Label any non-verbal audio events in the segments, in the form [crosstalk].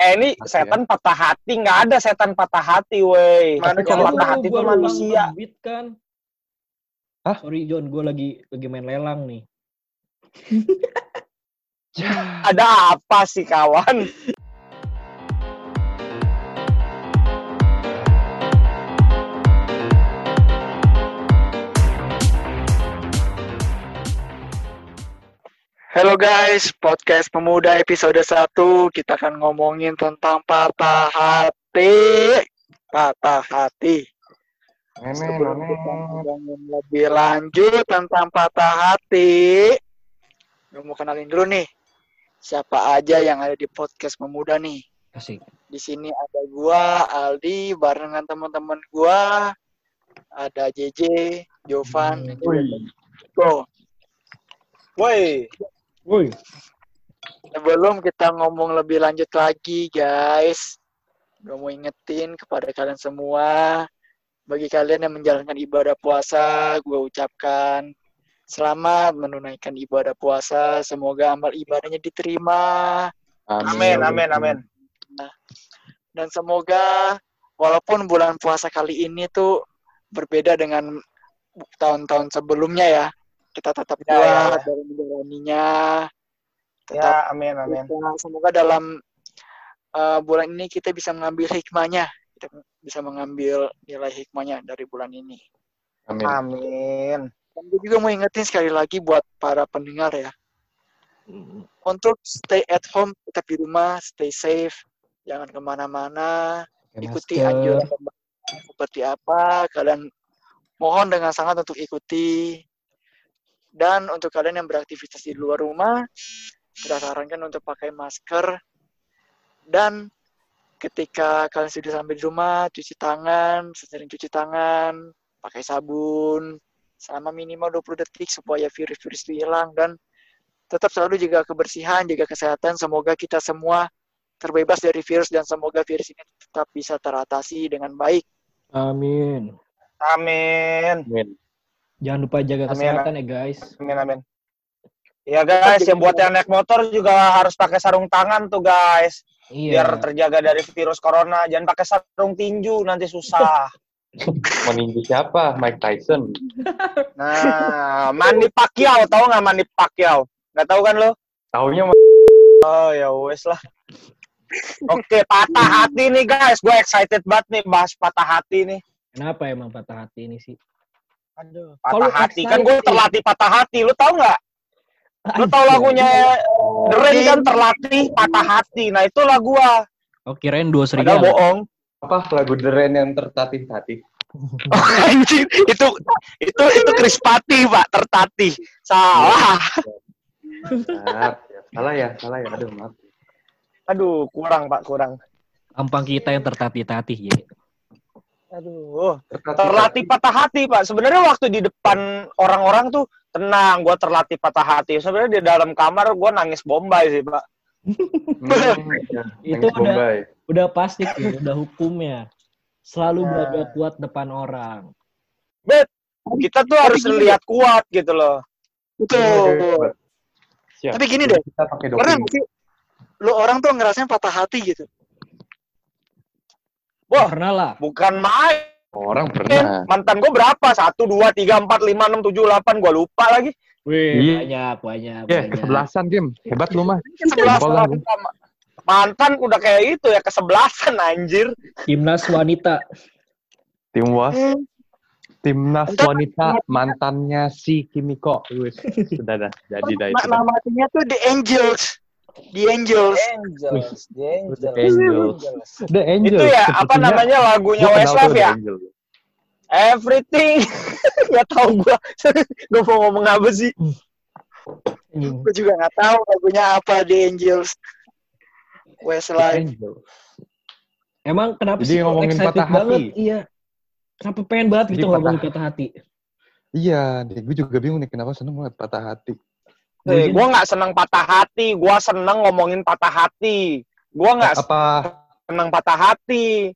Eh ini setan patah hati, nggak ada setan patah hati, woi. Mana Yang kalau patah hati itu manusia. terbit kan. Hah? Sorry John, gue lagi lagi main lelang nih. [laughs] Ada apa sih kawan? Halo guys, podcast pemuda episode 1 kita akan ngomongin tentang patah hati. Patah hati. Sebelum kita ngomongin lebih lanjut tentang patah hati, gue mau kenalin dulu nih. Siapa aja yang ada di podcast pemuda nih? Asik. Di sini ada gua, Aldi, barengan teman-teman gua. Ada JJ, Jovan, dan juga Go. Woi, Woi, Sebelum kita ngomong lebih lanjut lagi, guys, gue mau ingetin kepada kalian semua, bagi kalian yang menjalankan ibadah puasa, gue ucapkan selamat menunaikan ibadah puasa. Semoga amal ibadahnya diterima. amin, amin, amin. Dan semoga walaupun bulan puasa kali ini tuh berbeda dengan tahun-tahun sebelumnya ya, kita tetap Ya, ya, kuat ya. dalam menjalaninya. Tetap Ya, amin, amin. kita semoga dalam uh, bulan ini kita bisa mengambil hikmahnya kita bisa mengambil nilai hikmahnya dari bulan ini Amin. Amin. dan gue juga mau ingetin sekali lagi buat para pendengar ya untuk stay at home tetap di rumah stay safe jangan ke mana-mana ikuti anjuran seperti apa kalian mohon dengan sangat untuk ikuti dan untuk kalian yang beraktivitas di luar rumah kita sarankan untuk pakai masker dan ketika kalian sudah sampai di rumah cuci tangan sering cuci tangan pakai sabun selama minimal 20 detik supaya virus-virus itu hilang dan tetap selalu jaga kebersihan jaga kesehatan semoga kita semua terbebas dari virus dan semoga virus ini tetap bisa teratasi dengan baik Amin. Amin. Amin. Jangan lupa jaga Amin. kesehatan ya guys. Amin, amin. Ya guys, yang buat yang naik motor juga harus pakai sarung tangan tuh guys. Iya. Biar terjaga dari virus corona. Jangan pakai sarung tinju, nanti susah. [laughs] Meninju siapa? Mike Tyson. Nah, Manny Pacquiao, tahu nggak Manny Pacquiao? Nggak tahu kan lo? Taunya Oh ya wes lah. Oke, patah hati nih guys. Gue excited banget nih bahas patah hati nih. Kenapa emang patah hati ini sih? Aduh, Kalau patah hati. Kan gue terlatih patah hati. Lu tahu nggak? Lu tahu lagunya The Rain kan terlatih patah hati. Nah itulah gua. Oh kirain dua Padahal serigala. bohong. apa lagu The Rain yang tertatih-tatih? [laughs] Anjir, itu itu itu Krispati, Pak, tertatih. Salah. Ya. salah ya, salah ya. Aduh, maaf. Aduh, kurang, Pak, kurang. Gampang kita yang tertatih-tatih ya. Aduh, Tertatih. terlatih patah hati, Pak. Sebenarnya waktu di depan orang-orang tuh tenang, gua terlatih patah hati. Sebenarnya di dalam kamar gua nangis bombay sih, Pak. Hmm. Itu Nangis udah- Bombay. Udah pasti tuh, udah hukumnya. Selalu Nah. berada kuat depan orang. Bet, kita tuh harus lihat kuat gitu loh. betul Siap. tapi gini deh pernah sih lu orang tuh ngerasain patah hati gitu Wah. Pernah lah. Bukan main. Orang pernah. Mantan gua berapa? Satu, dua, tiga, empat, lima, enam, tujuh, delapan. Gua lupa lagi. Wih, Iya. banyak, banyak, Ya, banyak. kesebelasan game. Hebat lu mah. Sama. Mantan udah kayak itu ya kesebelasan anjir. Timnas wanita. Tim Was. Hmm. Timnas wanita mantannya si Kimiko. Sudah dah. Jadi dah itu. nama timnya tuh The Angels The Angels Angels, the Angels. The Angels. The Angel. Itu ya apa namanya lagunya Westlife ya? Everything. [laughs] Gak tau gua. gua mau ngomong apa sih? Anjing. gue juga nggak tahu lagunya apa The Angels Westlife. Emang kenapa Jadi sih ngomongin excited patah hati. banget? Iya. Kenapa pengen banget Jadi gitu patah- ngomongin patah hati? Iya, gue juga bingung nih kenapa seneng banget patah hati. Eh, gua nggak seneng patah hati. Gua seneng ngomongin patah hati. Gua nggak Apa seneng patah hati.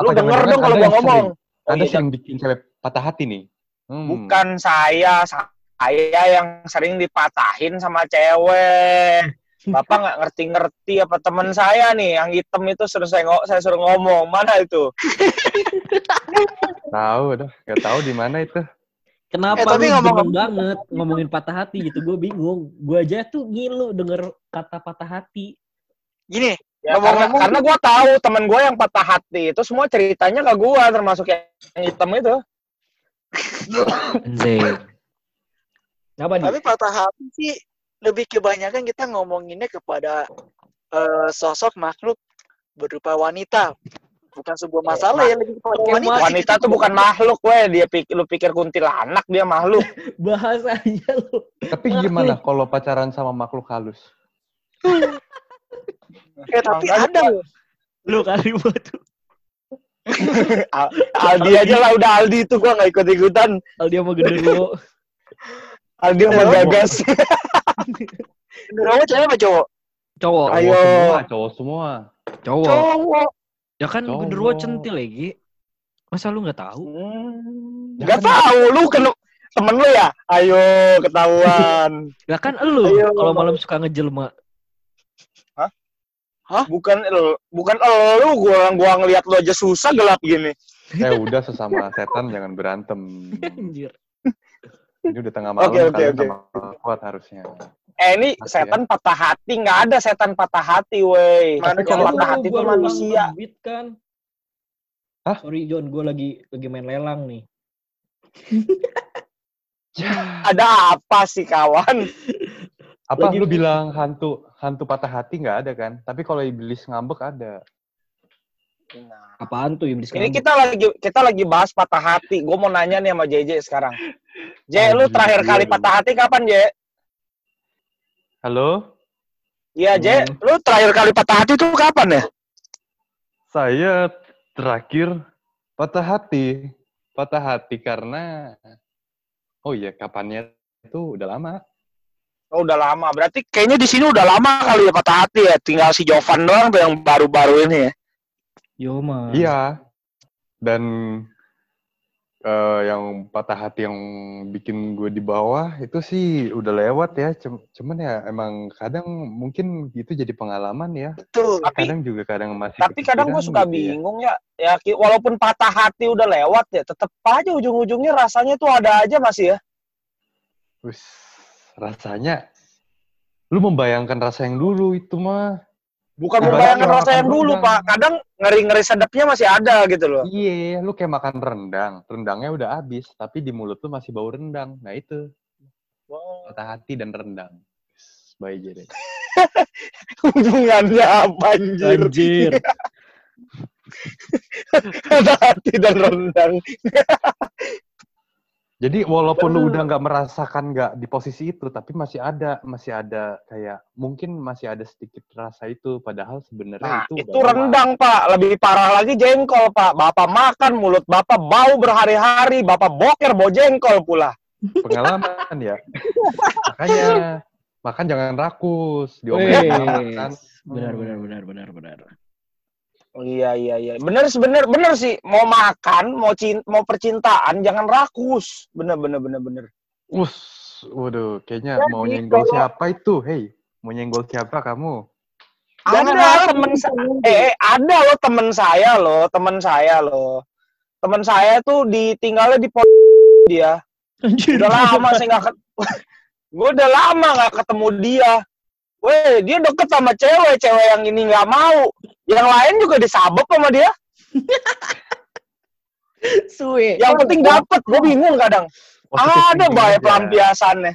Lu Apa denger dong kalau Anda gua yang ngomong. Oh, iya, sering bikin cewek patah hati nih? Hmm. Bukan saya, saya yang sering dipatahin sama cewek. Bapak nggak ngerti-ngerti apa teman saya nih yang hitam itu suruh saya, ngo- saya suruh ngomong mana itu? [laughs] Tahu dah, nggak tahu di mana itu. Kenapa Eh, tapi lu ngomong- banget ngomongin patah hati gitu? Gue bingung. Gue aja tuh ngilu denger kata patah hati. Gini, Ya, karena Ngomong-ngomong- karena gue tahu teman gue yang patah hati itu semua ceritanya ke gue termasuk yang hitam itu. Kenapa di? tapi patah hati sih lebih kebanyakan kita ngomonginnya kepada eh, sosok makhluk berupa wanita. Bukan sebuah masalah ya lebih kepada wanita. Wanita tuh bukan makhluk, weh. Dia pikir lu pikir kuntilanak dia makhluk. [laughs] Bahasanya lu. Tapi gimana kalau pacaran sama makhluk halus? [laughs] Eh, tapi ada loh. Lu kali buat tuh. [laughs] Al- Aldi aja lah udah Aldi itu gua nggak ikut ikutan. Kalau dia mau genderuwo. Aldi mau gagas. Genderuwo cewek apa cowok? Cowok. Ayo. Cowok semua, cowok semua. Cowok. Cowok. Ya kan Cowok. genderuwo centil lagi. Masa lu nggak tahu? Hmm, Gak tahu lu kan temen lu ya. Ayo ketahuan. [laughs] Ya kan elu Ayo. kalau malam suka ngejelma. Bukan elu, bukan elu. Gua gua ngeliat lu aja susah gelap gini. [laughs] Eh udah sesama setan jangan berantem. [laughs] Anjir. Ini udah tengah malam Oke, oke, kalian oke. sama kuat harusnya. Eh ini Pasti setan patah hati nggak ada setan patah hati, woi. Mana Yang kalau patah hati itu manusia. ngebit kan. Hah? Sorry John, gue lagi lagi main lelang nih. [laughs] Ada apa sih kawan? Apa Lagi- lu bilang hantu hantu patah hati nggak ada kan? Tapi kalau iblis ngambek ada. Nah, Apaan tuh iblis Ini ngambek? kita lagi kita lagi bahas patah hati. Gue mau nanya nih sama JJ sekarang. J, lu terakhir iya kali patah hati kapan, J? Halo? Iya, J. Hmm. Lu terakhir kali patah hati itu kapan ya? Saya terakhir patah hati. Patah hati karena Oh iya, kapannya itu udah lama. Oh, udah lama. Berarti kayaknya di sini udah lama kali ya patah hati ya. Tinggal si Jovan doang tuh yang baru-baru ini ya. Yo mah. Iya. Dan eh, yang patah hati yang bikin gue di bawah itu sih udah lewat ya. Cum- Cuman ya emang kadang mungkin itu jadi pengalaman ya. Betul. Tapi Kadang juga kadang masih tapi kadang gue suka gitu ya. bingung ya. Ya ki- walaupun patah hati udah lewat ya, tetep aja ujung-ujungnya rasanya tuh ada aja masih ya. Wis, rasanya lu membayangkan rasa yang dulu itu mah. Bukan Ibarat membayangkan rasa yang dulu, rendang. Pak. Kadang ngeri-ngeri sedapnya masih ada gitu loh. Iya, lu kayak makan rendang. Rendangnya udah habis, tapi di mulut lu masih bau rendang. Nah itu, patah hati dan rendang. Bye jadi. [laughs] Hubungannya apa anjir? Anjir. [laughs] Patah hati dan rendang. [laughs] Jadi walaupun lu udah nggak merasakan nggak di posisi itu, tapi masih ada, masih ada kayak mungkin masih ada sedikit rasa itu, padahal sebenarnya Nah, itu itu, rendang, Pak. Lebih parah lagi jengkol, Pak. Bapak makan, mulut Bapak bau berhari-hari. Bapak boker, bau jengkol pula. Pengalaman ya. [laughs] Makanya makan jangan rakus, diomelin. Benar benar benar benar benar. Oh, iya, iya, iya. Bener, bener, bener sih. Mau makan, mau cinta, mau percintaan, jangan rakus. Bener, bener, bener, bener. Us, waduh, kayaknya Jadi mau nyenggol kalau- siapa itu? Hei, mau nyenggol siapa kamu? Jangan ada harap temen eh, eh, ada loh temen saya loh, temen saya loh. Temen saya tuh ditinggalnya di pos dia. Anjir. Udah lama saya nggak ket... [laughs] gue udah lama nggak ketemu dia. Weh, dia deket sama cewek, cewek yang ini nggak mau. Yang lain juga disabep sama dia. [laughs] Suwe. Yang penting dapet, gue bingung kadang. Ada aja. pelampiasannya.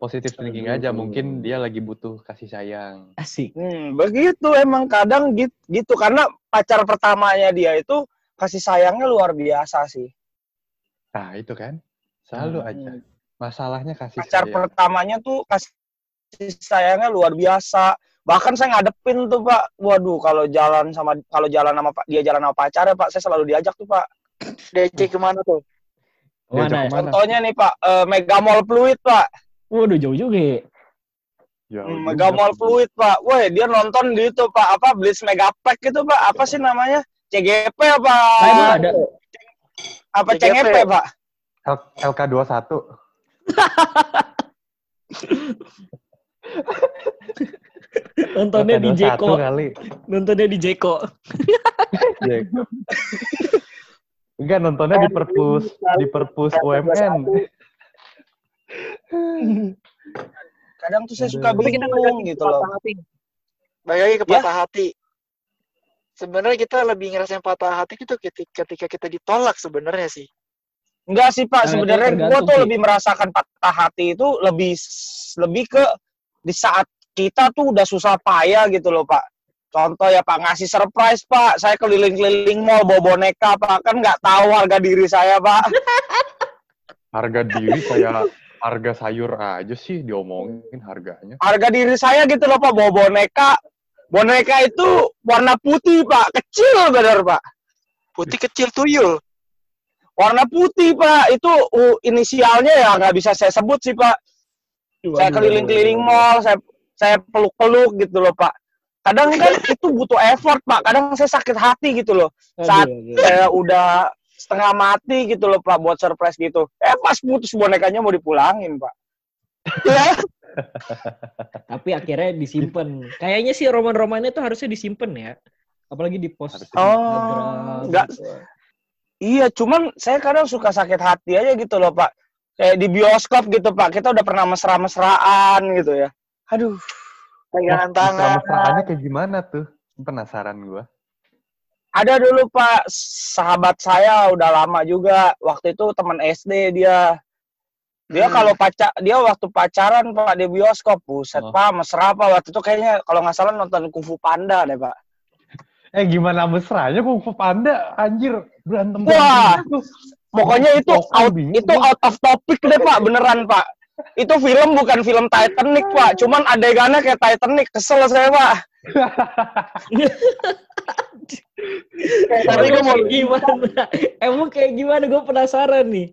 Positive thinking aja, mungkin dia lagi butuh kasih sayang. Asik. Hmm, begitu emang kadang gitu, gitu karena pacar pertamanya dia itu kasih sayangnya luar biasa sih. Nah, itu kan. Selalu Hmm. aja. Masalahnya kasih Pacar sayang. pertamanya tuh kasih sayangnya luar biasa. Bahkan saya ngadepin tuh Pak. Waduh, kalau jalan sama kalau jalan sama Pak, dia jalan sama pacarnya Pak, saya selalu diajak tuh Pak. [clears throat] DC ke mana tuh? Mana? Contohnya nih Pak, eh, Megamall Fluid Pak. Waduh jauh juga. ya. Jauh Hmm. Megamall Fluid Pak. Woi, dia nonton gitu Pak, apa Blitz Megapack gitu Pak. Apa sih namanya? CGP apa? Nah, ada. Apa CGP? CGP Pak? L- LK21. [laughs] Nontonnya di Dota 21 Jeko. kali. Nontonnya di Jeko. [laughs] Jeko. Enggak nontonnya di perpus di perpus UMN. Kadang tuh saya suka bingung gitu loh. patah hati. Balik lagi ke Ya. patah hati. Sebenarnya kita lebih ngerasain patah hati itu ketika, ketika kita ditolak sebenarnya sih. Enggak sih Pak, Nah, sebenarnya gue tuh sih. lebih merasakan patah hati itu lebih lebih ke di saat kita tuh udah susah payah gitu loh Pak. Contoh ya Pak ngasih surprise Pak, saya keliling-keliling mall bawa boneka Pak, kan nggak tahu harga diri saya Pak. [laughs] Harga diri kayak harga sayur aja sih diomongin harganya. Harga diri saya gitu loh Pak, bawa boneka. Boneka itu warna putih Pak, kecil bener Pak. Putih kecil tuyul. Warna putih Pak, itu uh, inisialnya ya nggak bisa saya sebut sih Pak. Saya keliling-keliling mall, saya saya peluk-peluk gitu loh Pak. Kadang [laughs] kan itu butuh effort Pak. Kadang saya sakit hati gitu loh. Saat saya udah setengah mati gitu loh Pak buat surprise gitu. Eh pas putus bonekanya mau dipulangin Pak. Ya, [laughs] Tapi akhirnya disimpan. Kayaknya sih roman-romannya tuh harusnya disimpan ya. Apalagi di post. Oh, Instagram nggak. gitu. iya, cuman saya kadang suka sakit hati aja gitu loh Pak. Kayak di bioskop gitu Pak. Kita udah pernah mesra-mesraan gitu ya. Aduh. Pegangan tangan. Mesra-mesraannya kayak gimana tuh? Penasaran gua. Ada dulu Pak, sahabat saya udah lama juga. Waktu itu teman SD dia. Dia Hmm. kalau pacar dia waktu pacaran Pak di bioskop, buset Oh. Pak, mesra Pak. Waktu itu kayaknya kalau nggak salah nonton Kung Fu Panda deh Pak. Eh gimana mesranya Kung Fu Panda? Anjir, berantem Wah. Pokoknya itu out itu out of topic deh Pak, beneran Pak. Itu film bukan film Titanic Pak, cuman adegannya kayak Titanic, kesel saya Pak. [laughs] Tapi gue mau gimana? Emang kayak gimana? Gue penasaran nih.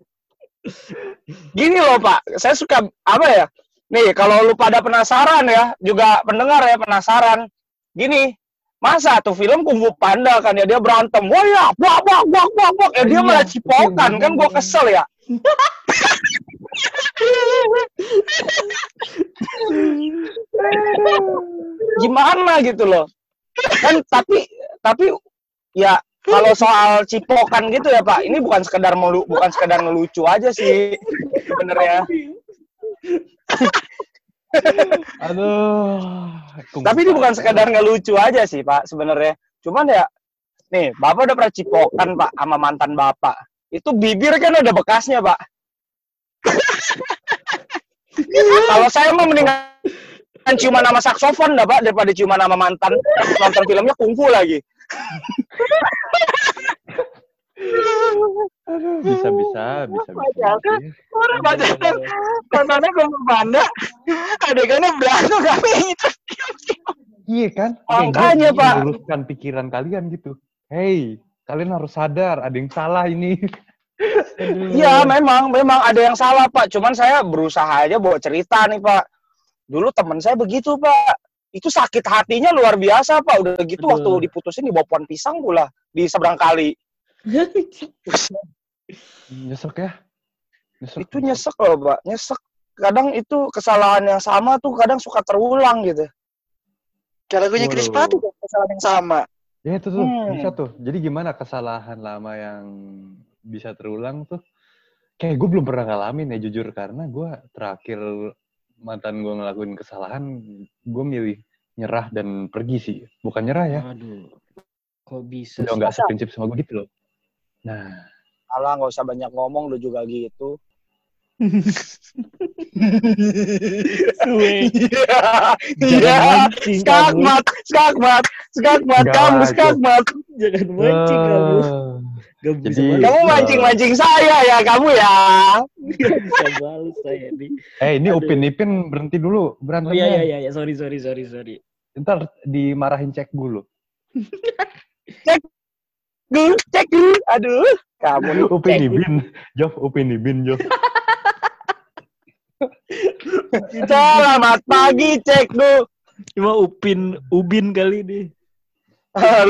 Gini loh Pak, saya suka apa ya? Nih kalau lu pada penasaran ya, juga pendengar ya penasaran. Gini, masa tuh film Kung Fu Panda kan ya dia berantem, wah ya, wah wah wah wah wah, eh dia Iya, malah cipokan betul, kan gua betul. kesel ya. Gimana gitu loh. Kan tapi tapi ya kalau soal cipokan gitu ya Pak, ini bukan sekedar melu, bukan sekedar ngelucu aja sih sebenarnya. [laughs] Aduh. Tapi ini bukan Panda. sekedar ngelucu aja sih Pak sebenarnya. Cuman ya, nih Bapak udah pernah cipokan Pak sama mantan Bapak. Itu bibir kan ada bekasnya Pak. Kalau saya mau mendingan ciuman sama saksofon dah Pak daripada ciuman sama mantan. Nonton filmnya kungfu lagi. Bisa bisa bisa bisa. Bisa. Orang pacaran. Nontonnya Kung Fu Panda. Adegannya berantem kami itu. Iya kan? Makanya, Pak. meluruskan pikiran kalian gitu. Hey, kalian harus sadar ada yang salah ini. [laughs] Iya memang, memang ada yang salah Pak. Cuman saya berusaha aja bawa cerita nih Pak. Dulu temen saya begitu Pak. Itu sakit hatinya luar biasa Pak. Udah gitu Aduh. waktu diputusin di pohon pisang pula di seberang kali. [laughs] Nyesek ya? Nyesek. Itu nyesek loh Pak, nyesek. Kadang itu kesalahan yang sama tuh kadang suka terulang gitu. Kalau gue Chris kan kesalahan yang sama. Ya itu tuh, Hmm. bisa tuh. Jadi gimana kesalahan lama yang bisa terulang tuh? Kayak gue belum pernah ngalamin ya jujur karena gue terakhir mantan gue ngelakuin kesalahan, gue milih nyerah dan pergi sih. Bukan nyerah ya, Aduh. Kok bisa udah nggak seprinsip sama gue gitu loh. Nah, Alah nggak usah banyak ngomong lu juga gitu. Suwe. Iya, iya. kamu. Skakmat, skakmat, skakmat, kamu skakmat. Jangan mancing kamu. Gak bisa Jadi-. Kamu mancing-mancing saya ya, kamu ya. Gak bisa balas saya nih. eh ini Aduh. Upin Ipin berhenti dulu Oh berantemnya. iya iya iya, sorry sorry sorry sorry. Ntar dimarahin cek dulu. Gue cek dulu. Aduh, kamu nih. Upin. Ipin, Jof, Upin Ipin, Jof. Selamat pagi, cek du. Cuma Upin Ubin kali nih.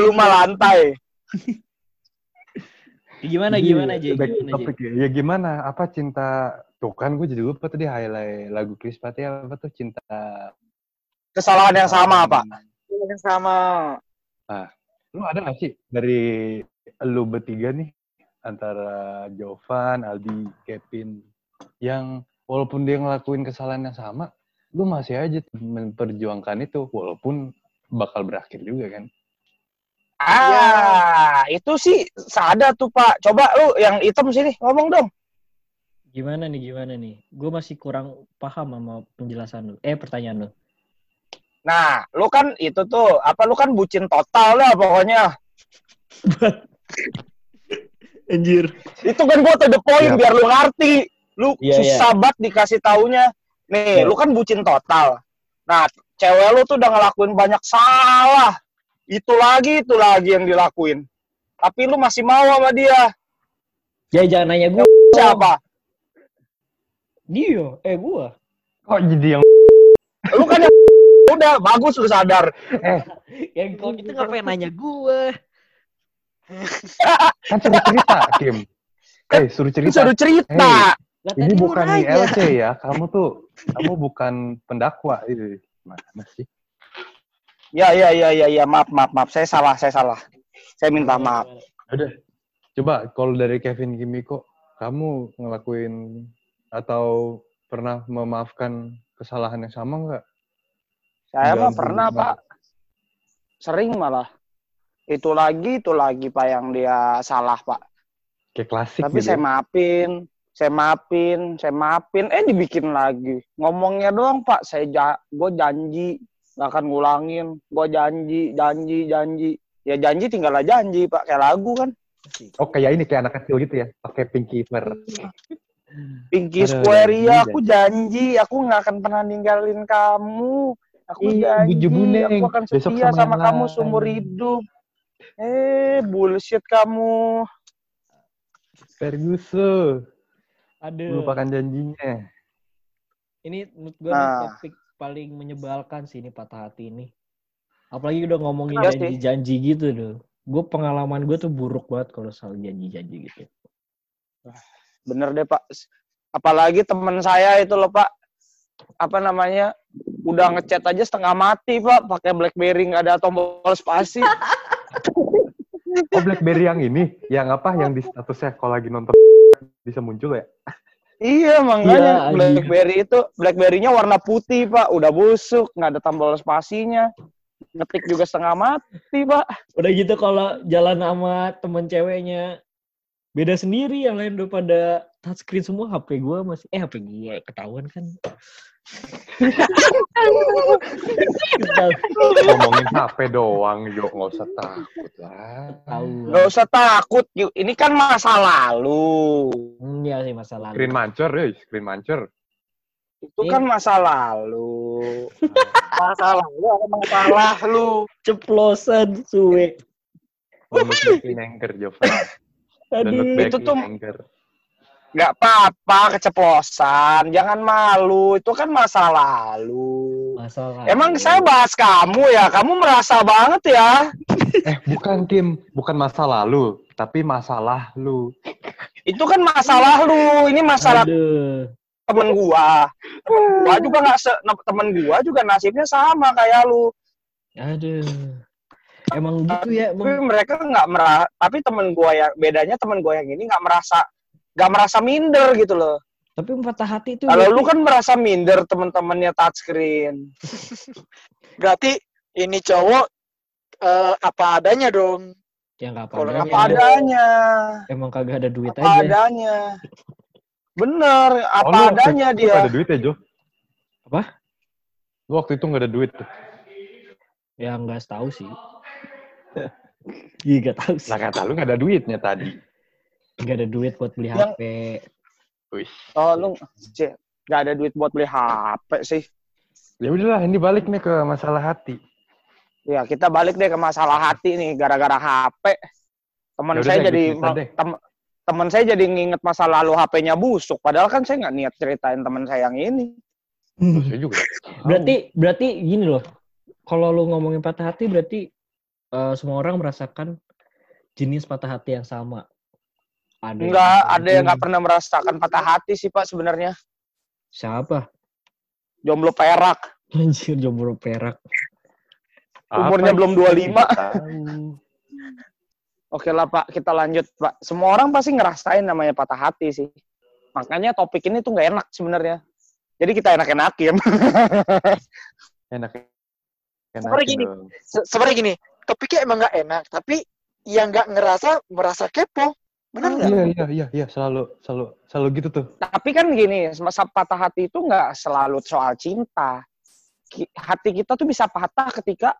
Lu mah lantai. [laughs] Gimana Jadi, gimana aja? back to Gimana aja? topic ya. Ya gimana? Apa cinta? Tuh kan gue jadi lupa tadi highlight lagu Chris Pati apa tuh cinta kesalahan yang sama, Pak. Yang sama. Lu ada gak sih dari lu bertiga nih antara Jovan, Aldi, Kevin yang walaupun dia ngelakuin kesalahan yang sama, lu masih aja memperjuangkan itu walaupun bakal berakhir juga kan? Ah, itu sih sadar tuh, Pak. Coba lu yang hitam sini ngomong dong. Gimana nih, gimana nih? Gue masih kurang paham sama penjelasan lu. Eh, pertanyaan lu. Nah, lu kan itu tuh, apa lu kan bucin total lah pokoknya. Anjir. Itu kan gua to the point Iya. biar lu ngerti. Lu Iya, susah banget dikasih taunya. Nih, Iya. lu kan bucin total. Nah, cewek lu tuh udah ngelakuin banyak salah. Itu lagi, itu lagi yang dilakuin. Tapi lu masih mau sama dia. Ya jangan nanya gue. Siapa? Dia, eh gue. Kok jadi yang Lu kan yang [laughs] udah bagus lu sadar. Ya kalau gitu ngapain nanya gue? Kan suruh cerita, Kim? Eh, suruh cerita. Suruh cerita. Lah, Ini bukan. ILC ya. Kamu tuh, kamu bukan pendakwa. Ini mana sih? Ya, ya, ya, ya, ya, maaf, maaf, maaf. Saya salah, saya salah. Saya minta maaf. Udah. Coba kalau dari Kevin Kimiko, kamu ngelakuin atau pernah memaafkan kesalahan yang sama nggak? Saya mah pernah? Pak. Sering malah. Itu lagi, itu lagi, Pak, yang dia salah, Pak. Kayak klasik Tapi gitu. saya ya. maafin, saya maafin, saya maafin, eh dibikin lagi. Ngomongnya doang, Pak. Saya ja gue janji nggak akan ngulangin. Gue janji, janji, janji. Ya janji tinggal aja janji, Pak. Kayak lagu kan. Oh kayak ini kayak anak kecil gitu ya, pakai pinky swear. Pinky Aduh, Square, ya aku janji, aku nggak akan pernah ninggalin kamu. Aku Iya, janji, aku akan setia sama sama kamu seumur hidup. Eh, bullshit kamu. Ferguson, Aduh. lupakan janjinya. Ini menurut gue Nah. topik paling menyebalkan sih ini patah hati ini. Apalagi udah ngomongin Iya janji-janji gitu tuh. Gue pengalaman gue tuh buruk banget kalau soal janji-janji gitu. Bener deh, Pak. Apalagi teman saya itu loh, Pak. Apa namanya? Udah ngechat aja setengah mati, Pak. Pakai BlackBerry nggak ada tombol spasi. [laughs] Oh BlackBerry yang ini, yang apa? Yang di statusnya kalau lagi nonton bisa muncul ya? iya, Iya, makanya anjing. BlackBerry itu BlackBerry-nya warna putih, Pak. Udah busuk, nggak ada tombol spasinya. Ngetik juga setengah mati, Pak. Udah gitu kalau jalan sama temen ceweknya beda sendiri yang lain udah pada touchscreen semua HP gue masih eh HP gue ketahuan kan Ngomongin HP doang, yuk nggak usah takut lah. Nggak usah takut. Yu. Ini kan masa lalu. Hmm, ya sih masa lalu Screen mancur, ya, screen mancur. Itu kan masa lalu. [laughs] Masalah lu apa masalah lu? ceplosan suwe backing anchor, Jovan. [laughs] Itu tuh- anchor. Nggak apa-apa, keceplosan. Jangan malu. Itu kan masa lalu. masalah Emang saya bahas kamu ya? Kamu merasa banget ya? [laughs] Eh, bukan Kim, bukan masa lalu, tapi masalah lu. Itu kan masalah lu. Ini masalah aduh temen gua. Temen gua juga nggak se temen gua juga nasibnya sama kayak lu. aduh emang gitu ya Tapi emang mereka nggak merasa. Tapi temen gua yang bedanya temen gua yang ini nggak merasa nggak merasa minder gitu loh. tapi patah hati itu Kalau lu kan merasa minder temen-temennya touchscreen. [laughs] Berarti ini cowok eh, apa adanya dong. ya nggak kalau apa-apa Apa adanya. emang kagak ada duit Apa aja adanya. Bener, apa Oh, lu waktu adanya itu dia. nggak ada duit ya, Jo? Apa? Lu waktu itu nggak ada duit tuh. ya nggak tahu sih [laughs] Iya nggak tahu sih Lah kata lu nggak ada duitnya tadi. Nggak ada duit buat beli Yang- HP Wih. Oh, lu nggak ada duit buat beli HP sih. Ya udahlah, ini balik nih ke masalah hati. Ya, kita balik deh ke masalah hati nih gara-gara HP. Teman Ya saya deh, jadi tem- teman saya jadi nginget masa lalu HP-nya busuk. Padahal kan saya nggak niat ceritain teman saya yang ini. Saya juga. berarti berarti gini loh kalau lu ngomongin patah hati berarti eh, semua orang merasakan jenis patah hati yang sama ada yang Nggak ada yang nggak pernah merasakan patah hati sih Pak sebenarnya. siapa Jomblo perak. Anjir jomblo perak. Umurnya Apa belum itu? 25. Tahu. Oke lah Pak, kita lanjut Pak. Semua orang pasti ngerasain namanya patah hati sih. Makanya topik ini tuh nggak enak sebenarnya. Jadi kita enak-enakin. [laughs] Enak. Enak Sebenarnya gini. Se- Sebenarnya gini, topiknya emang nggak enak, tapi yang nggak ngerasa merasa kepo. Benar nggak? Iya, iya, iya, iya, selalu, selalu, selalu gitu tuh. Tapi kan gini, masa patah hati itu nggak selalu soal cinta. Hati kita tuh bisa patah ketika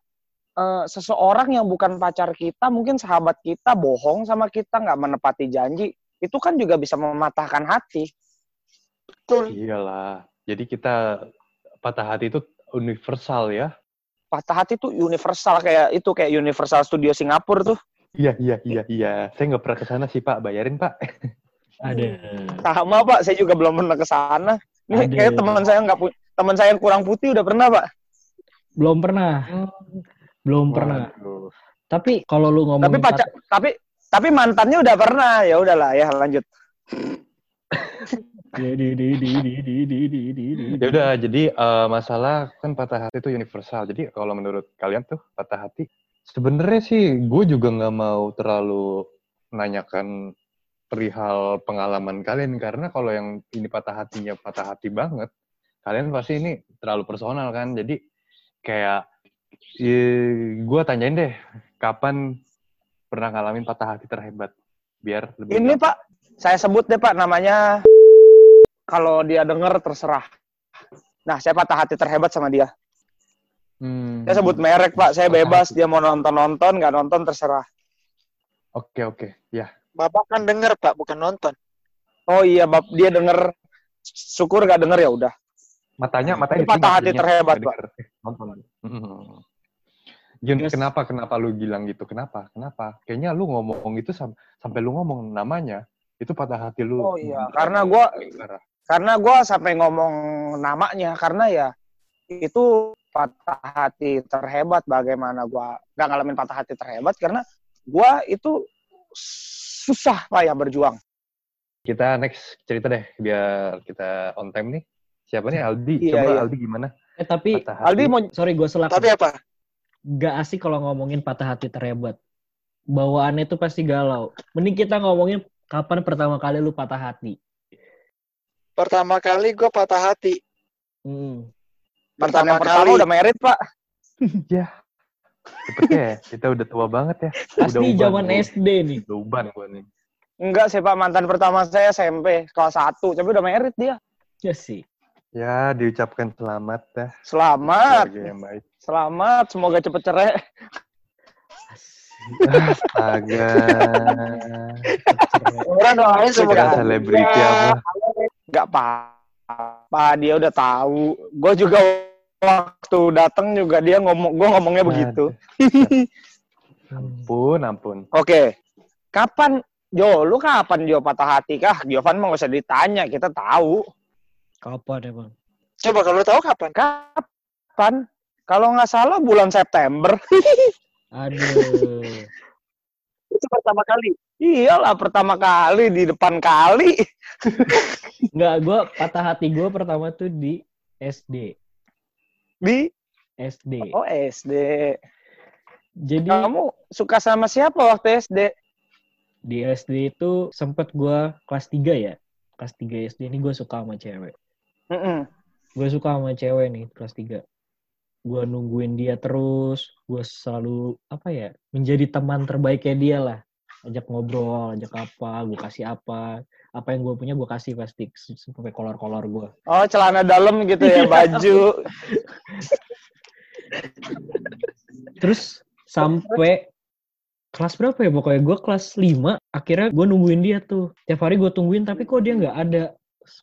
eh, seseorang yang bukan pacar kita, mungkin sahabat kita bohong sama kita, nggak menepati janji. Itu kan juga bisa mematahkan hati. Betul. Iyalah. Jadi kita patah hati itu universal ya. Patah hati tuh universal kayak itu kayak Universal Studio Singapura tuh. Iya, iya, iya, iya. Saya nggak pernah ke sana sih, Pak. Bayarin, Pak. [laughs] Ada. Sama, Pak. Saya juga belum pernah ke sana. Ini kayak teman saya nggak teman saya kurang putih udah pernah, Pak. Belum pernah. Belum Waduh. pernah. Tapi kalau lu ngomong Tapi pacar, tapi tapi mantannya udah pernah. Ya udahlah, ya lanjut. ya udah jadi uh, masalah kan patah hati itu universal jadi kalau menurut kalian tuh patah hati sebenarnya sih gue juga nggak mau terlalu menanyakan perihal pengalaman kalian karena kalau yang ini patah hatinya patah hati banget, kalian pasti ini terlalu personal kan. Jadi kayak gue tanyain deh, kapan pernah ngalamin patah hati terhebat? Biar lebih Ini. Pak, saya sebut deh Pak namanya kalau dia denger terserah. Nah, saya patah hati terhebat sama dia. Hmm. Saya sebut merek Pak, saya Patah bebas. Dia mau nonton-nonton, nggak nonton terserah. Oke oke, ya. Bapak kan denger, Pak, bukan nonton. Oh iya, Bab, dia denger. Syukur nggak denger ya udah. matanya matanya Itu patah hati terhebat, Pak. Eh, nonton Hmm. Jun, Terus- kenapa kenapa lu bilang gitu kenapa kenapa kayaknya lu ngomong itu sam- sampai lu ngomong namanya itu patah hati lu Oh iya, karena gua parah. karena gue sampai ngomong namanya karena ya itu patah hati terhebat bagaimana gua nggak ngalamin patah hati terhebat karena gua itu susah pak ya berjuang kita next cerita deh biar kita on time nih siapa nih Aldi Iya, coba iya. Aldi gimana Eh tapi Aldi mau sorry gue selak. Tapi apa? Gak asik kalau ngomongin patah hati terhebat. Bawaannya tuh pasti galau. Mending kita ngomongin kapan pertama kali lu patah hati. Pertama kali gue patah hati. Hmm. Mantan Pertama yang pertama kali. udah merit pak. [laughs] Ya. Cepetnya ya kita udah tua banget ya. Pasti udah zaman. SD nih. udah uban gua nih. Enggak sih pak. Mantan pertama saya SMP kelas 1 tapi udah merit dia. Ya sih. ya diucapkan selamat dah selamat. Yang baik. Selamat. Semoga cepet cerai. Astaga. Orang doain semoga selebriti apa nggak apa-apa. Dia udah tahu. Gue juga waktu datang juga dia ngomong gue ngomongnya begitu [laughs] ampun ampun Oke, kapan Jo, lu kapan Jo patah hati kah? Giovan mah gak usah ditanya, kita tahu. Kapan emang? Coba kalau tahu kapan? Kapan? Kalau nggak salah bulan September. [laughs] Aduh. Itu pertama kali. Iyalah pertama kali di depan kali. Enggak, gue patah hati gue pertama tuh di SD. Di SD. oh SD. Jadi Kamu suka sama siapa waktu SD? di SD itu sempet gue kelas 3 ya. Kelas 3 SD ini gue suka sama cewek. Mm-mm. Gue suka sama cewek nih kelas 3. Gue nungguin dia terus. Gue selalu apa ya menjadi teman terbaiknya dia lah. Ajak ngobrol, ajak apa, gue kasih apa. Apa yang gue punya gue kasih pasti sampai kolor-kolor gue. Oh celana dalam gitu ya, [laughs] baju. Terus sampai kelas berapa ya pokoknya gue kelas 5 akhirnya gue nungguin dia tuh tiap hari gue tungguin tapi kok dia nggak ada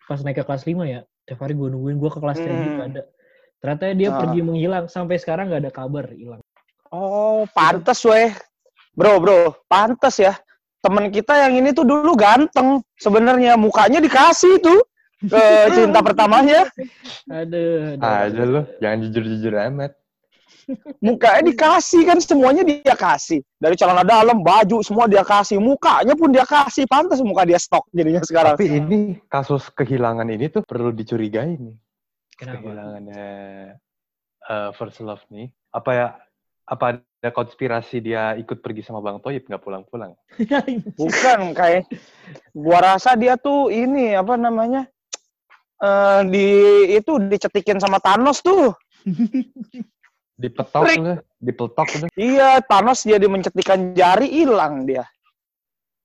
pas naik ke kelas 5 ya tiap hari gue nungguin gue ke kelas 3 Hmm. nggak ada ternyata dia Ah. pergi menghilang sampai sekarang nggak ada kabar hilang Oh, pantes weh. Bro, bro, pantes ya. Temen kita yang ini tuh dulu ganteng. Sebenarnya mukanya dikasih tuh ke [laughs] cinta pertamanya. aduh, aduh. aja lu jangan jujur-jujur amat Mukanya dikasih kan semuanya dia kasih. Dari celana dalam, baju semua dia kasih. Mukanya pun dia kasih. Pantas muka dia stok jadinya sekarang. tapi ini kasus kehilangan ini tuh perlu dicurigai nih kenapa kehilangannya eh, first love nih, apa ya? Apa ada konspirasi dia ikut pergi sama Bang Toyib nggak pulang-pulang? [laughs] Bukan kayak gua rasa dia tuh ini apa namanya? eh di itu dicetikin sama Thanos tuh. [laughs] Dipetok udah, dipeletok udah. Iya, Thanos jadi mencetikan jari hilang dia.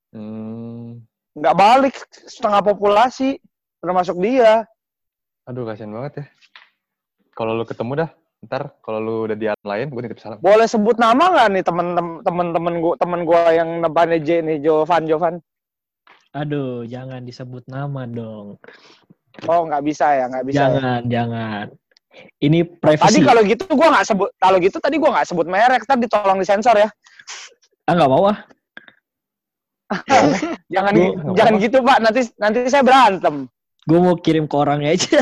Hmm, Nggak balik setengah populasi termasuk dia. aduh kasihan banget ya. Kalau lu ketemu dah, ntar kalau lu udah di alam lain, gue nitip salam. Boleh sebut nama nggak nih temen-temen gua temen gua yang depannya J nih Jovan Jovan? Aduh, jangan disebut nama dong. Oh nggak bisa ya, nggak bisa. ya. jangan, jangan. Ini Tadi privacy. kalau gitu gua nggak sebut kalau gitu tadi gua nggak sebut merek, tadi tolong disensor ya. Ah, nggak mau [laughs] ah. Jangan Gua- jangan gitu Pak, nanti nanti saya berantem. Gue mau kirim ke orangnya aja.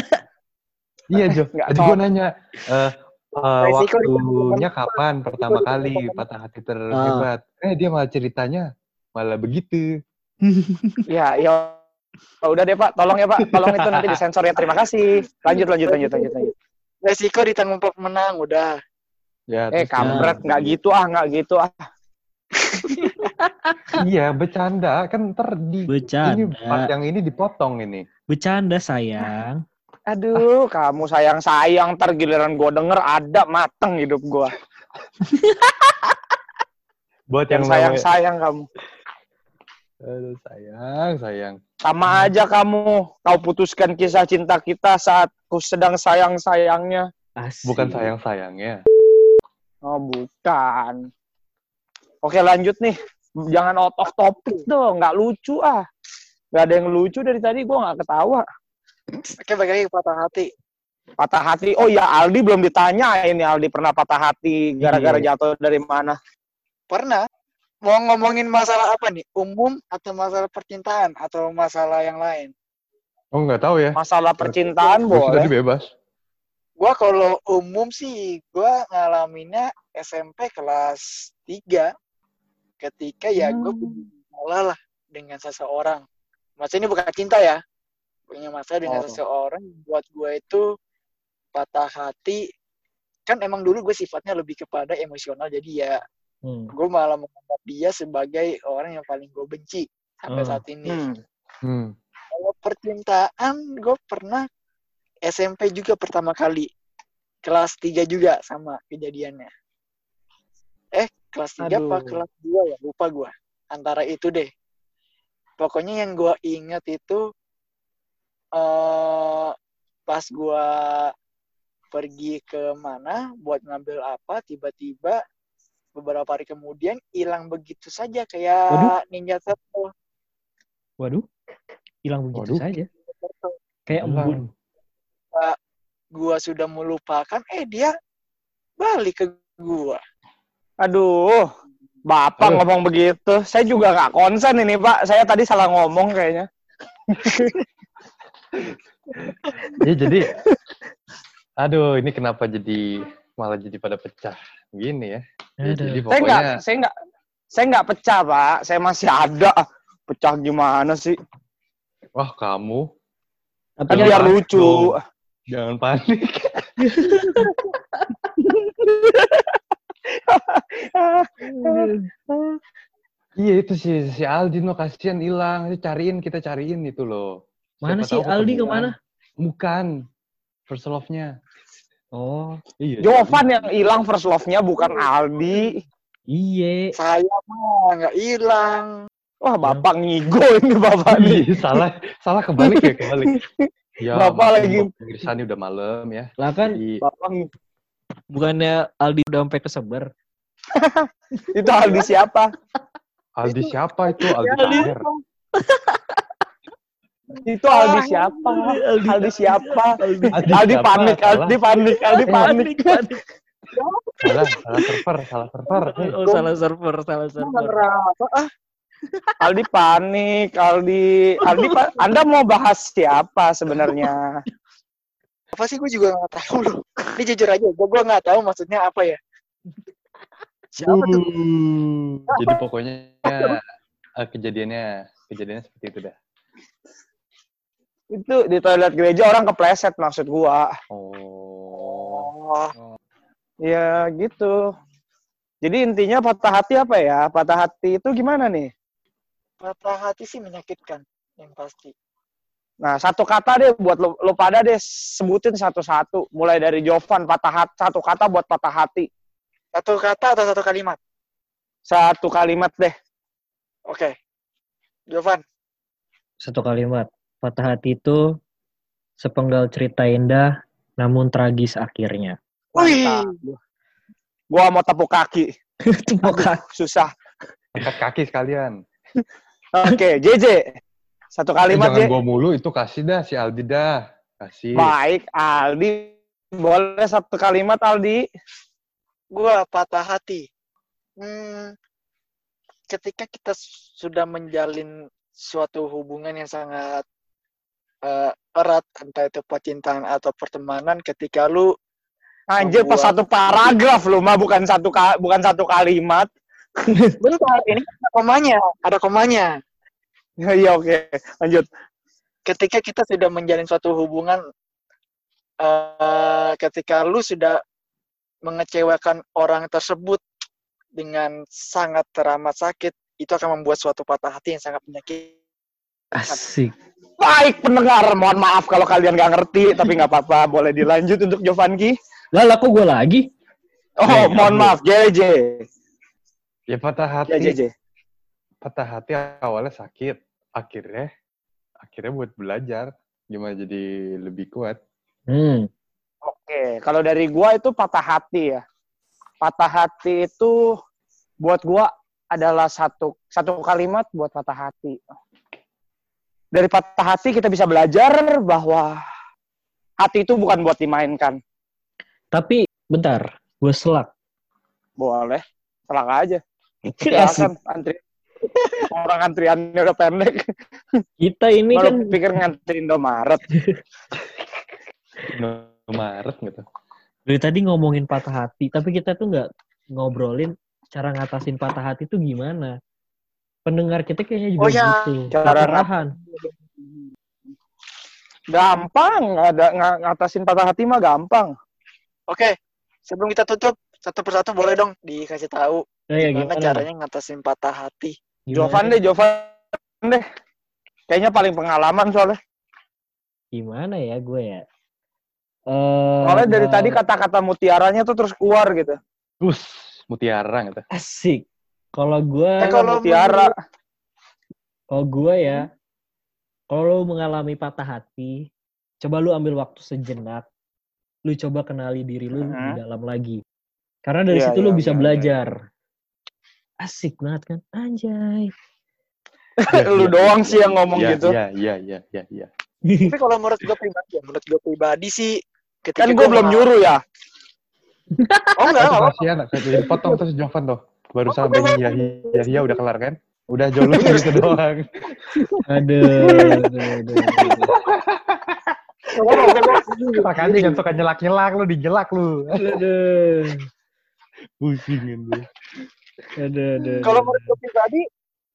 Iya Jo, tadi gue nanya, eh eh, Resiko waktunya kapan pertama kali patah hati Ah. terhebat? Eh dia malah ceritanya malah begitu. [laughs] Ya, ya Oh, udah deh Pak, tolong ya Pak, tolong itu nanti disensor ya. Terima kasih. Lanjut lanjut lanjut lanjut lanjut. Resiko ditanggung pemenang, udah. Ya, Eh kampret nggak gitu ah, nggak gitu ah. [laughs] Iya, bercanda kan ntar di ini part Bercanda. yang ini dipotong ini. Bercanda sayang. Aduh, kamu sayang-sayang, ntar giliran gua denger ada mateng hidup gua. Buat Yang sayang-sayang kamu. Aduh, sayang, sayang. Sama aja kamu, kau putuskan kisah cinta kita saat ku sedang sayang-sayangnya. Bukan sayang sayangnya. Oh, bukan. Oke, lanjut nih. Jangan out of topic dong, nggak lucu ah. Nggak ada yang lucu dari tadi, gua nggak ketawa. Oke, balik lagi ke patah hati. Patah hati, oh ya Aldi belum ditanya ini Aldi pernah patah hati gara-gara Iya. jatuh dari mana? Pernah? Mau ngomongin masalah apa nih? Umum atau masalah percintaan atau masalah yang lain? Oh nggak tahu ya. Masalah percintaan Gue tadi boleh. bebas. Gua kalau umum sih, gua ngalaminnya SMP kelas 3. Ketika ya gue punya masalah lah dengan seseorang. Maksudnya ini bukan cinta ya. Punya masalah dengan Oh. seseorang buat gue itu patah hati. Kan emang dulu gue sifatnya lebih kepada emosional. Jadi ya Hmm. gue malah menganggap dia sebagai orang yang paling gue benci sampai Oh. saat ini. Hmm. Hmm. Kalau percintaan, gue pernah SMP juga pertama kali. Kelas 3 juga sama kejadiannya. Eh, kelas 3 apa kelas 2 ya? Lupa gue. Antara itu deh. Pokoknya yang gue ingat itu eh pas gue pergi ke mana buat ngambil apa, tiba-tiba beberapa hari kemudian hilang begitu saja kayak Waduh. ninja turtle. Waduh. Hilang begitu Waduh. saja. Kayak embun. gua sudah melupakan eh dia balik ke gua Aduh, Bapak Aduh. ngomong begitu. Saya juga nggak konsen ini, Pak. Saya tadi salah ngomong kayaknya. [laughs] [laughs] Ya jadi, aduh ini kenapa jadi malah jadi pada pecah gini ya? Ya, Aduh. jadi Saya nggak, pokoknya saya nggak, saya nggak pecah, Pak. Saya masih ada. Pecah gimana sih? wah kamu Tapi Kan biar lucu. dong. jangan panik. [laughs] Iya itu si si Aldino kasihan hilang, itu cariin kita cariin itu loh. Mana Siapa sih tahu Aldi ke mana? Bukan. First love-nya. Oh, Iya. Jovan yang hilang first love-nya bukan Aldi. iye. saya mah nggak hilang Wah, Bapak ngigo ini Bapak nih. Iya, salah salah kebalik ya kebalik. [laughs] Ya, Bapak lagi- pemirsa ini udah malam ya. Lah kan Jadi, Bapak bukannya Aldi udah sampai kesebar. [laughs] itu Aldi siapa? Aldi siapa itu? Aldi Aldi. Itu Aldi siapa? Aldi, Aldi siapa? Aldi, Aldi siapa? panik. Aldi panik, Aldi panik. panik, panik. Salah, salah server, salah server. Oh, salah server, salah server. ah Aldi panik, Aldi, Aldi, pa- Anda mau bahas siapa sebenarnya? apa sih gue juga nggak tahu loh ini jujur aja gue gue nggak tahu maksudnya apa ya siapa tuh Uh, Jadi pokoknya eh, kejadiannya kejadiannya seperti itu dah. Itu di toilet gereja orang kepleset maksud gua. Oh. oh Ya gitu. Jadi intinya patah hati apa ya? Patah hati itu gimana nih? Patah hati sih menyakitkan, yang pasti. Nah, satu kata deh buat lo, lo pada deh sebutin satu-satu. Mulai dari Jovan, patah hati, satu kata buat patah hati. Satu kata atau satu kalimat? Satu kalimat deh. Oke. Jovan, Satu kalimat. Patah hati itu sepenggal cerita indah, namun tragis akhirnya. Mantap. Gua mau tepuk kaki. [laughs] Tepuk kaki. Susah. Angkat kaki sekalian. Oke, [laughs] JJ. Satu Eh, kalimat jangan ya. gua mulu, itu kasih dah si Aldi dah. Kasih. Baik, Aldi. Boleh satu kalimat, Aldi. gua patah hati. Hmm, ketika kita sudah menjalin suatu hubungan yang sangat eh, erat, entah itu percintaan atau pertemanan, ketika lu Anjir, pas satu paragraf lu mah bukan satu ka- bukan satu kalimat. [laughs] bentar ini ada komanya, ada komanya. Iya, oke. Lanjut. Ketika kita sudah menjalin suatu hubungan, eh, ketika lu sudah mengecewakan orang tersebut dengan sangat teramat sakit, itu akan membuat suatu patah hati yang sangat menyakitkan. Asik. Baik pendengar, mohon maaf kalau kalian nggak ngerti, tapi nggak apa-apa. Boleh dilanjut untuk Jovanki. Lah, lah kok gue lagi? Oh, Eh, mohon kamu. maaf, JJ. Ya patah hati. Ya, JJ. Patah hati awalnya sakit. Akhirnya, akhirnya buat belajar. Gimana jadi lebih kuat. Hmm. Oke, kalau dari gua itu patah hati ya. Patah hati itu buat gua adalah satu satu kalimat buat patah hati. Dari patah hati kita bisa belajar bahwa hati itu bukan buat dimainkan. Tapi, bentar. Gue selak. Boleh, selak aja. Silakan antri. Orang antriannya udah pendek. Kita ini Baru kan pikir ngantri Indomaret. Maret gitu. dari tadi ngomongin patah hati, tapi kita tuh nggak ngobrolin cara ngatasin patah hati tuh gimana. Pendengar kita kayaknya juga Oh ya, gitu. cara Keperahan. Gampang, ada ng- ngatasin patah hati mah gampang. Oke, sebelum kita tutup, satu persatu boleh dong dikasih tahu Nah, ya, gimana, gimana? caranya ngatasin patah hati. Gimana? Jovan deh, Jovan deh. Kayaknya paling pengalaman soalnya. Gimana ya gue ya? Eh, Soalnya dari mau- tadi kata-kata mutiaranya tuh terus keluar gitu. Us, mutiara gitu. asik. Kalau gue, Eh, kalau mutiara. kalau gue ya, kalau lu mengalami patah hati, coba lu ambil waktu sejenak, lu coba kenali diri lu Mhm. di dalam lagi. Karena dari Iya, situ lu iya, bisa iya, iya. belajar. Asik banget kan, anjay. [laughs] Lu doang sih yang ngomong Iya, gitu. Iya, iya, iya, iya, iya. Tapi kalau menurut gue pribadi, ya, menurut gue pribadi sih, ketika Kan gue belum nyuruh ya. Oh enggak, enggak. kasihan, saya potong terus Jovan tuh. Baru sampai ya, ya, ya, udah kelar kan? Udah jauh gitu [laughs] doang. Aduh, aduh, aduh, aduh. Makanya jangan suka nyelak-nyelak lu, dijelak lu. Aduh, Pusingin lu. aduh, aduh. Kalau menurut gue pribadi,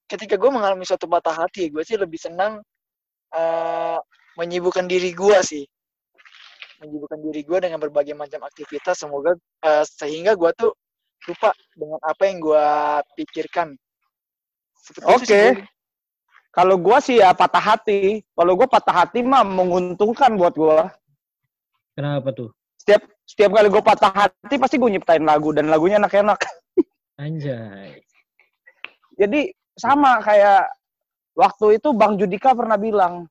ketika gue mengalami suatu patah hati, gue sih lebih senang eh, menyibukkan diri gue sih. Menyibukkan diri gue dengan berbagai macam aktivitas, semoga eh, sehingga gue tuh lupa dengan apa yang gue pikirkan. Oke. Bro. Kalau gua sih ya patah hati. Kalau gua patah hati mah menguntungkan buat gua. Kenapa tuh? Setiap setiap kali gua patah hati pasti gua nyiptain lagu dan lagunya enak-enak. [laughs] Anjay. Jadi sama kayak waktu itu Bang Judika pernah bilang,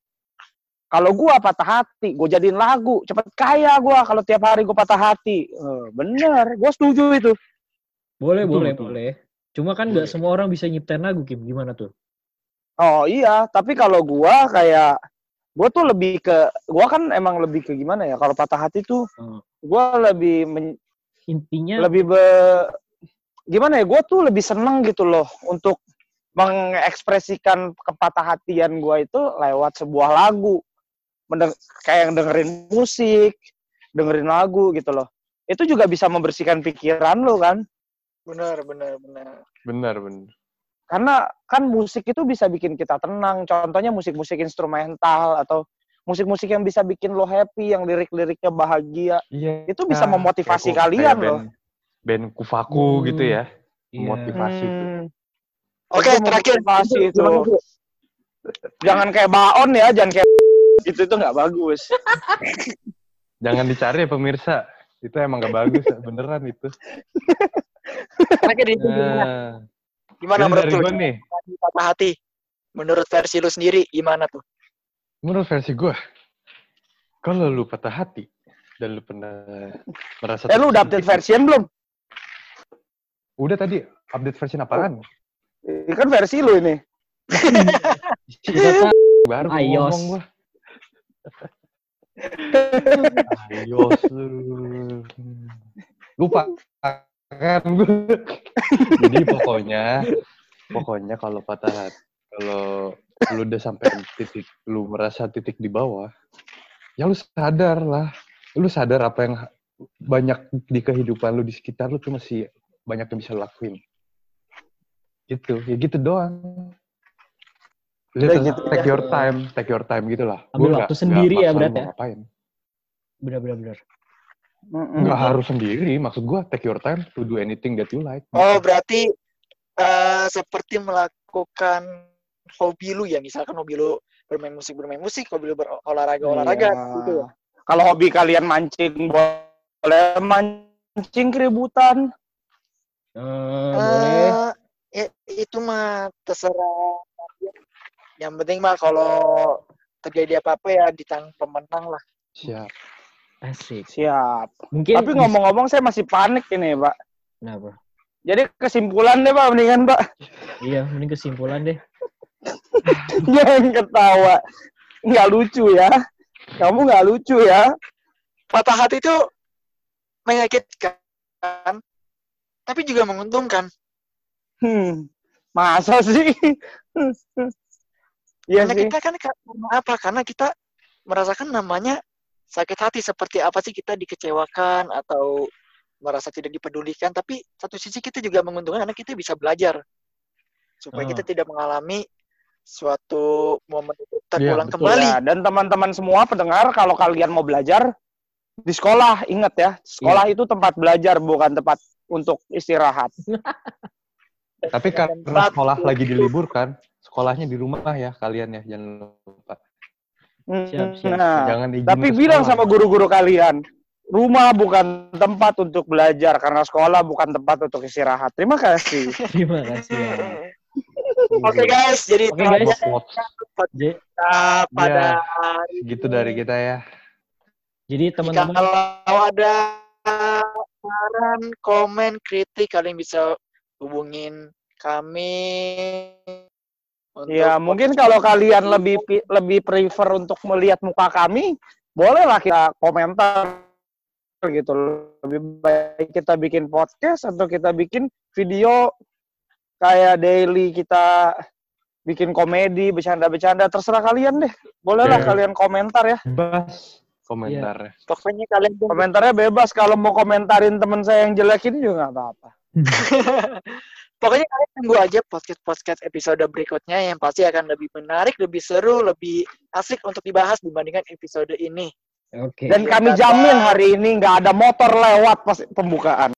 kalau gua patah hati, gua jadiin lagu, cepet kaya gua kalau tiap hari gua patah hati. Eh, bener, gua setuju itu. Boleh, Betul, boleh, betul. boleh. Cuma kan nggak semua orang bisa nyiptain lagu, Kim. Gimana tuh? Oh iya, tapi kalau gua kayak gua tuh lebih ke gua kan emang lebih ke gimana ya? Kalau patah hati tuh Hmm. gua lebih men- Intinya, lebih be, gimana ya? Gua tuh lebih seneng gitu loh untuk mengekspresikan kepatah hatian gua itu lewat sebuah lagu. Mendeng- kayak dengerin musik, dengerin lagu gitu loh. Itu juga bisa membersihkan pikiran lo kan? Benar, benar, benar. Benar, benar. karena kan musik itu bisa bikin kita tenang contohnya musik-musik instrumental atau musik-musik yang bisa bikin lo happy yang lirik-liriknya bahagia Iya. Itu bisa memotivasi Kayak- kalian kayak loh. band- band Kufaku Hmm. gitu ya. Iya. Motivasi itu. Hmm. Oke, Itu terakhir. motivasi itu. Jangan kayak baon ya, jangan kayak [laughs] gitu itu nggak bagus. [laughs] Jangan dicari ya pemirsa. Itu emang gak bagus, [laughs] beneran itu. Terakhir itu gimana? Nah, Gimana menurut lu? nih, Patah hati. Menurut versi lu sendiri gimana tuh? menurut versi gue, kalau lu patah hati dan lu pernah merasa Eh lu udah update version belum? Udah tadi update versi apaan? Ini kan versi lu ini. [laughs] Baru mau iOS. ngomong gua. [laughs] iOS lu. Lupa kan gue. Jadi pokoknya pokoknya kalau patah hati, kalau lu udah sampai titik lu merasa titik di bawah, ya lu sadar lah. Lu sadar apa yang banyak di kehidupan lu di sekitar lu tuh masih banyak yang bisa lu lakuin. Gitu, ya gitu doang. Lu Udah gitu take ya. your time, take your time gitu lah. Ambil Gua waktu nggak- sendiri nggak ya, mau ya? Ngapain. Bener bener bener. Mm-mm. Nggak harus sendiri, maksud gua take your time to do anything that you like. Oh, berarti eh, seperti melakukan hobi lu ya, misalkan hobi lu bermain musik bermain musik, hobi lu berolahraga olahraga Iya. gitu ya. Kalau hobi kalian mancing boleh mancing keributan. Eh, boleh. Eh, ya, itu mah terserah. Yang penting mah kalau terjadi apa-apa ya di tangan pemenang lah. Siap. Asik. Siap. Mungkin Tapi ngomong-ngomong saya masih panik ini, Pak. Kenapa? Jadi kesimpulan deh, Pak, mendingan, Pak. Iya, mending kesimpulan deh. [laughs] Jangan ketawa. Nggak lucu ya. Kamu nggak lucu ya. Patah hati itu menyakitkan, tapi juga menguntungkan. Hmm. Masa sih? [laughs] Iya Karena sih. kita kan karena apa? Karena kita merasakan namanya sakit hati seperti apa sih kita dikecewakan atau merasa tidak dipedulikan, tapi satu sisi kita juga menguntungkan karena kita bisa belajar supaya Oh. kita tidak mengalami suatu momen itu terulang betul. kembali. Ya, dan teman-teman semua pendengar, kalau kalian mau belajar di sekolah, ingat ya, sekolah itu tempat belajar bukan tempat untuk istirahat. Tapi [laughs] karena sekolah lagi diliburkan, sekolahnya di rumah ya kalian ya, jangan lupa. Siap, siap, Nah, Jangan tapi bilang sama guru-guru kalian, rumah bukan tempat untuk belajar karena sekolah bukan tempat untuk istirahat. Terima kasih. [laughs] Terima kasih. ya. [laughs] Oke guys, jadi itu guys. kita pada hari Gitu dari kita ya. Jadi teman-teman kalau ada saran, komen, kritik, kalian bisa hubungin kami. Ya, mungkin kalau kalian lebih lebih prefer untuk melihat muka kami, bolehlah kita komentar gitu. Lebih baik kita bikin podcast atau kita bikin video kayak daily kita bikin komedi, bercanda-bercanda, terserah kalian deh. Bolehlah Oke. kalian komentar ya. Bebas komentarnya. pokoknya kalian. Komentarnya bebas. Kalau mau komentarin teman saya yang jelek ini juga nggak apa-apa. [laughs] pokoknya kalian tunggu aja podcast podcast episode berikutnya yang pasti akan lebih menarik, lebih seru, lebih asik untuk dibahas dibandingkan episode ini. Oke. Dan kami jamin hari ini nggak ada motor lewat pas pembukaan.